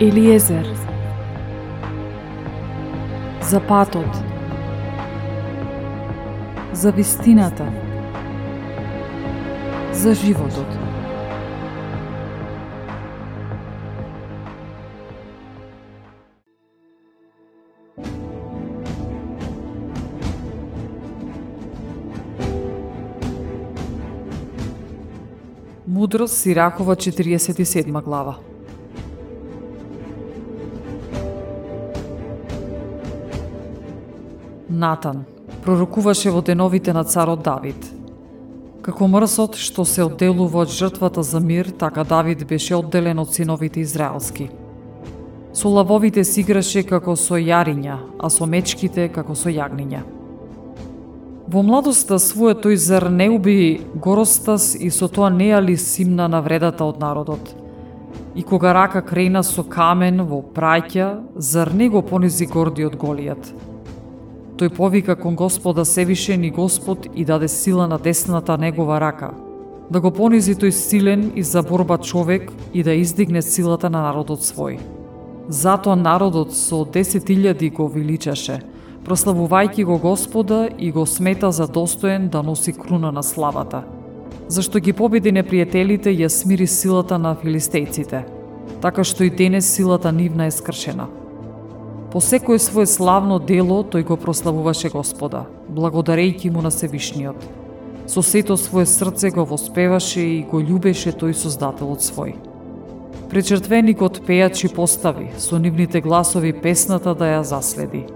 Елиезер. За патот. За вистината. За животот. Мудрост Сиракова 47 глава. Натан пророкуваше во деновите на царот Давид. Како мрсот што се одделува од жртвата за мир, така Давид беше одделен од синовите израелски. Со лавовите си играше како со јариња, а со мечките како со јагниња. Во младоста своја тој зар не уби Горостас и со тоа неали симна на вредата од народот. И кога рака крена со камен во праќа, зар не го понизи гордиот Голијат? Тој повика кон Господа Севишен и Господ и даде сила на десната негова рака, да го понизи тој силен и за борба човек и да издигне силата на народот свој. Затоа народот со 10.000 го величаше, прославувајќи го Господа и го смета за достоен да носи круна на славата. Зашто ги победи непријателите ја смири силата на филистејците, така што и денес силата нивна е скршена. По секое свое славно дело тој го прославуваше Господа, благодарејќи му на Севишниот. Со сето свое срце го воспеваше и го љубеше тој Создателот свој. Пречертвеникот пејачи постави, со нивните гласови песната да ја заследи.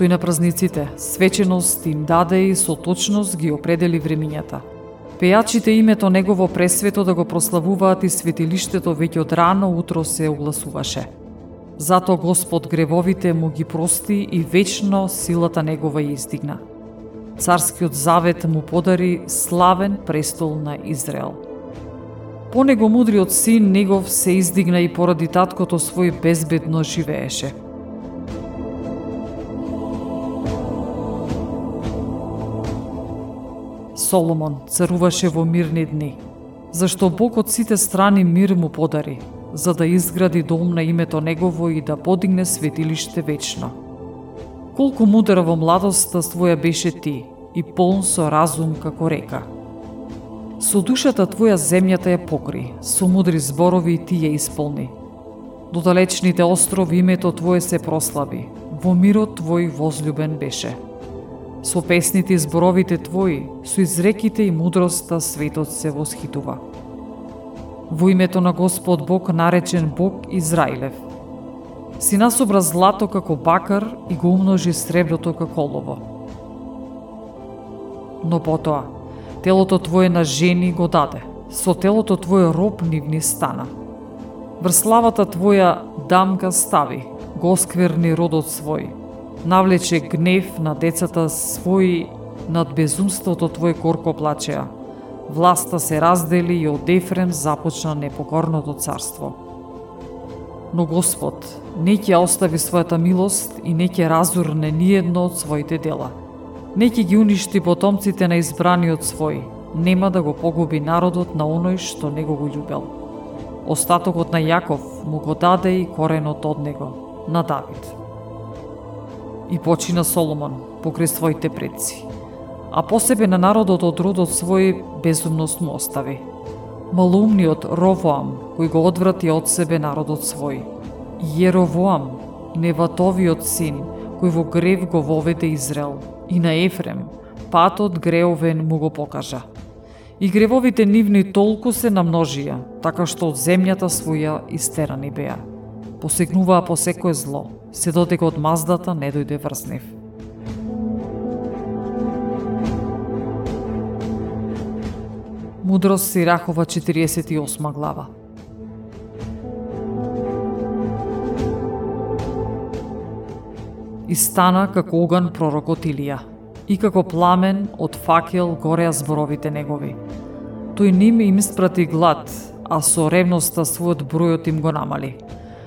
Тој на празниците, свеченост им даде и со точност ги определи времињата. Пејачите името негово пресвето да го прославуваат и светилиштето веќе од рано утро се огласуваше – Зато Господ гревовите му ги прости и вечно силата негова ја издигна. Царскиот завет му подари славен престол на Израел. По него мудриот син негов се издигна и поради таткото свој безбедно живееше. Соломон царуваше во мирни дни, зашто Бог од сите страни мир му подари, за да изгради дом на името Негово и да подигне светилиште вечно. Колку мудра во младоста своја беше ти и полн со разум како река. Со душата твоја земјата ја покри, со мудри зборови ти ја исполни. До далечните острови името Твое се прослави, во мирот Твој возлюбен беше. Со песните и зборовите Твои, со изреките и мудроста светот се восхитува во името на Господ Бог наречен Бог Израилев. Си насобра злато како бакар и го умножи среброто како олово. Но потоа, телото Твое на жени го даде, со телото Твое роб нивни стана. Врз славата Твоја дамка стави, го скверни родот свој, навлече гнев на децата своји, над безумството Твое горко плачеа, власта се раздели и од Ефрем започна непокорното царство. Но Господ не ќе остави својата милост и не ќе разурне ниедно од своите дела. Не ќе ги уништи потомците на избраниот свој, нема да го погуби народот на оној што него го љубел. Остатокот на Јаков му го даде и коренот од него, на Давид. И почина Соломон покрај своите предци а посебе на народот од родот свој безумност му остави. Малумниот Ровоам, кој го одврати од себе народот свој. Јеровоам, неватовиот син, кој во грев го воведе Израел. И на Ефрем, патот греовен му го покажа. И гревовите нивни толку се намножија, така што од земјата своја истерани беа. Посегнуваа по секое зло, се додека од маздата не дојде врз нив. Мудрост Сирахова 48 глава. И стана како оган пророкот Илија, и како пламен од факел гореа зборовите негови. Тој ним им испрати глад, а со ревноста својот бројот им го намали.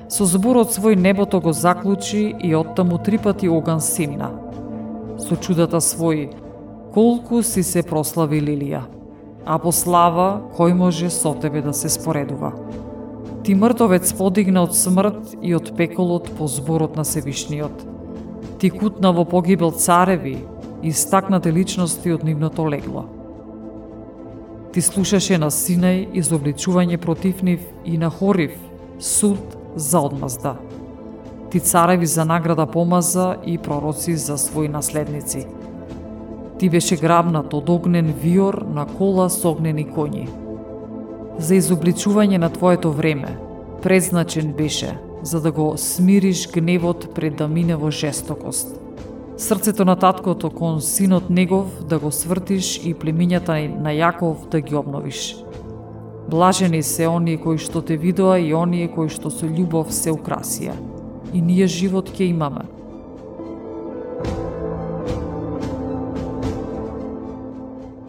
Со зборот свој небото го заклучи и оттаму три пати оган симна. Со чудата свој, колку си се прослави Лилија а по слава кој може со тебе да се споредува. Ти мртовец подигна од смрт и од пеколот по зборот на Севишниот. Ти кутна во погибел цареви и стакнате личности од нивното легло. Ти слушаше на Синај изобличување против нив и на Хорив суд за одмазда. Ти цареви за награда помаза и пророци за своји наследници. Ти беше грабнат од огнен виор на кола со огнени коњи. За изобличување на твоето време, презначен беше, за да го смириш гневот пред да мине во жестокост. Срцето на таткото кон синот негов да го свртиш и племињата на Јаков да ги обновиш. Блажени се оние кои што те видоа и оние кои што со љубов се украсија. И ние живот ќе имаме.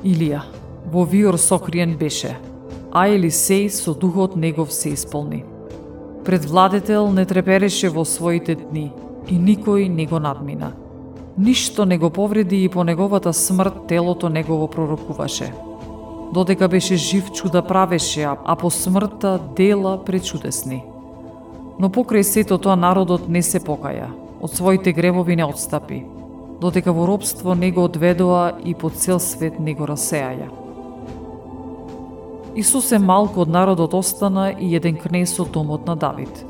Илија, во виор сокриен беше, а Елисеј со духот негов се исполни. Пред владетел не трепереше во своите дни и никој не го надмина. Ништо не го повреди и по неговата смрт телото негово пророкуваше. Додека беше жив чуда правеше, а по смртта дела пречудесни. Но покрај сето тоа народот не се покаја, од своите гревови не отстапи, додека во робство не го одведоа и по цел свет не го расеаја. е малку од народот остана и еден кнес од домот на Давид.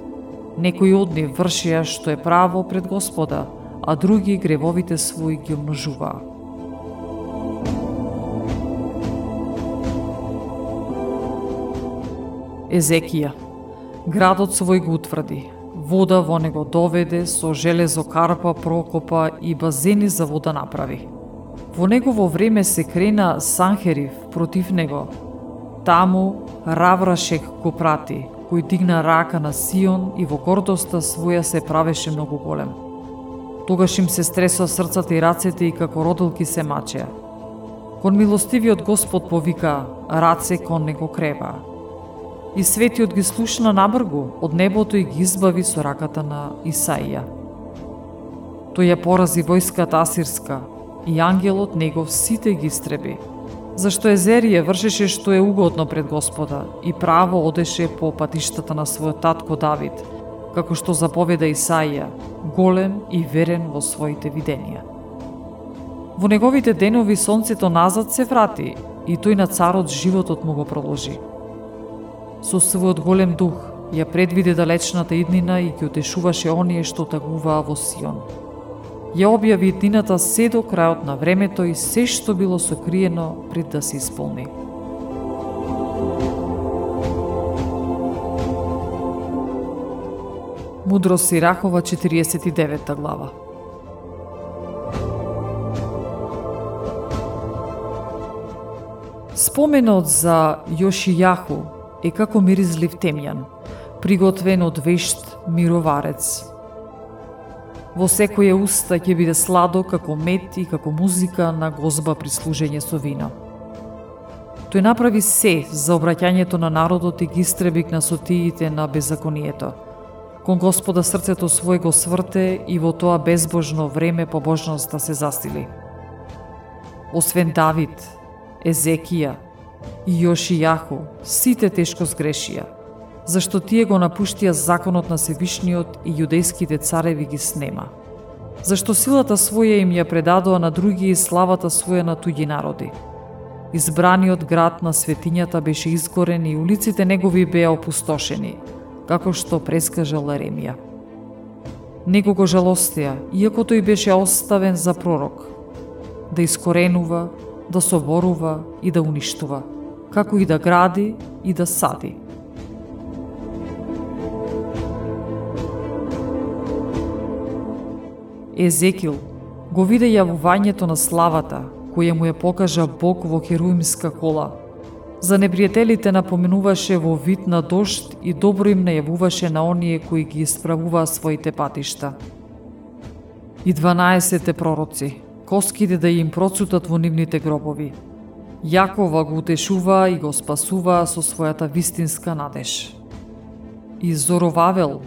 Некои од нив вршија што е право пред Господа, а други гревовите свои ги умножуваа. Езекија Градот свој го утврди, вода во него доведе, со железо карпа прокопа и базени за вода направи. Во негово време се крена Санхерив против него. Таму Раврашек го прати, кој дигна рака на Сион и во гордоста своја се правеше многу голем. Тогаш им се стресо срцата и рацете и како родолки се мачеа. Кон милостивиот Господ повика, раце кон него креба. И светиот ги слушна набргу од небото и ги избави со раката на Исаија. Тој ја порази војската асирска и ангелот негов сите ги истреби, зашто Езерија вршеше што е угодно пред Господа и право одеше по патиштата на својот татко Давид – како што заповеда Исаија, голем и верен во своите видения. Во неговите денови сонцето назад се врати и тој на царот животот му го продолжи. Со својот голем дух ја предвиде далечната иднина и ги утешуваше оние што тагуваа во Сион. Ја објави иднината се до крајот на времето и се што било сокриено пред да се исполни. Мудро Сирахова, 49 глава. Споменот за Јошијаху е како миризлив темјан, приготвен од вешт мироварец. Во секоје уста ќе биде сладо како мед и како музика на гозба при служење со вино. Тој направи се за обраќањето на народот и ги истребик на сотиите на беззаконието – Кон Господа срцето свој го сврте и во тоа безбожно време побожноста да се застили. Освен Давид, Езекија и Јошијаху, сите тешко сгрешија, зашто тие го напуштија законот на Севишниот и јудејските цареви ги снема. Зашто силата своја им ја предадоа на други и славата своја на туѓи народи. Избраниот град на светињата беше изгорен и улиците негови беа опустошени – како што прескажал Еремија. Него го жалостија, иако тој беше оставен за пророк, да искоренува, да соборува и да уништува, како и да гради и да сади. Езекил го виде јавувањето на славата, која му ја покажа Бог во херуимска кола, За непријателите напоменуваше во вид на дошт и добро им најавуваше на оние кои ги исправуваа своите патишта. И дванаесете пророци, коските да им процутат во нивните гробови. Јакова го утешува и го спасува со својата вистинска надеж. И Зоровавел,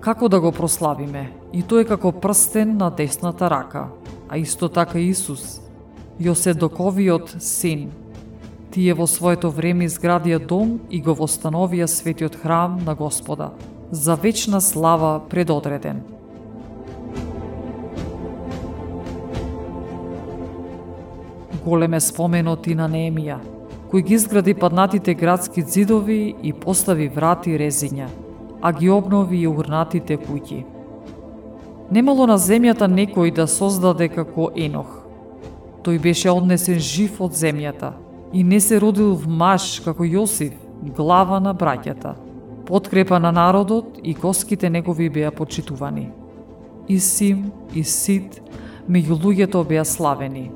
како да го прославиме, и тој како прстен на десната рака, а исто така Исус, Јоседоковиот син, Тие во своето време изградија дом и го востановија светиот храм на Господа, за вечна слава предодреден. Голем е споменот и на Неемија, кој ги изгради паднатите градски зидови и постави врати и резиња, а ги обнови и урнатите куќи. Немало на земјата некој да создаде како Енох. Тој беше однесен жив од земјата и не се родил в маж како Јосиф, глава на браќата. Подкрепа на народот и коските негови беа почитувани. И Сим, и Сид, меѓу луѓето беа славени,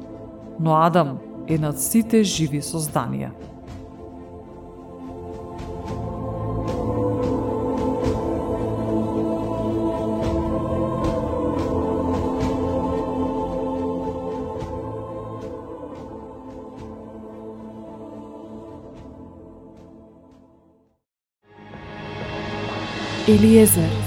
но Адам е над сите живи созданија. Eliezer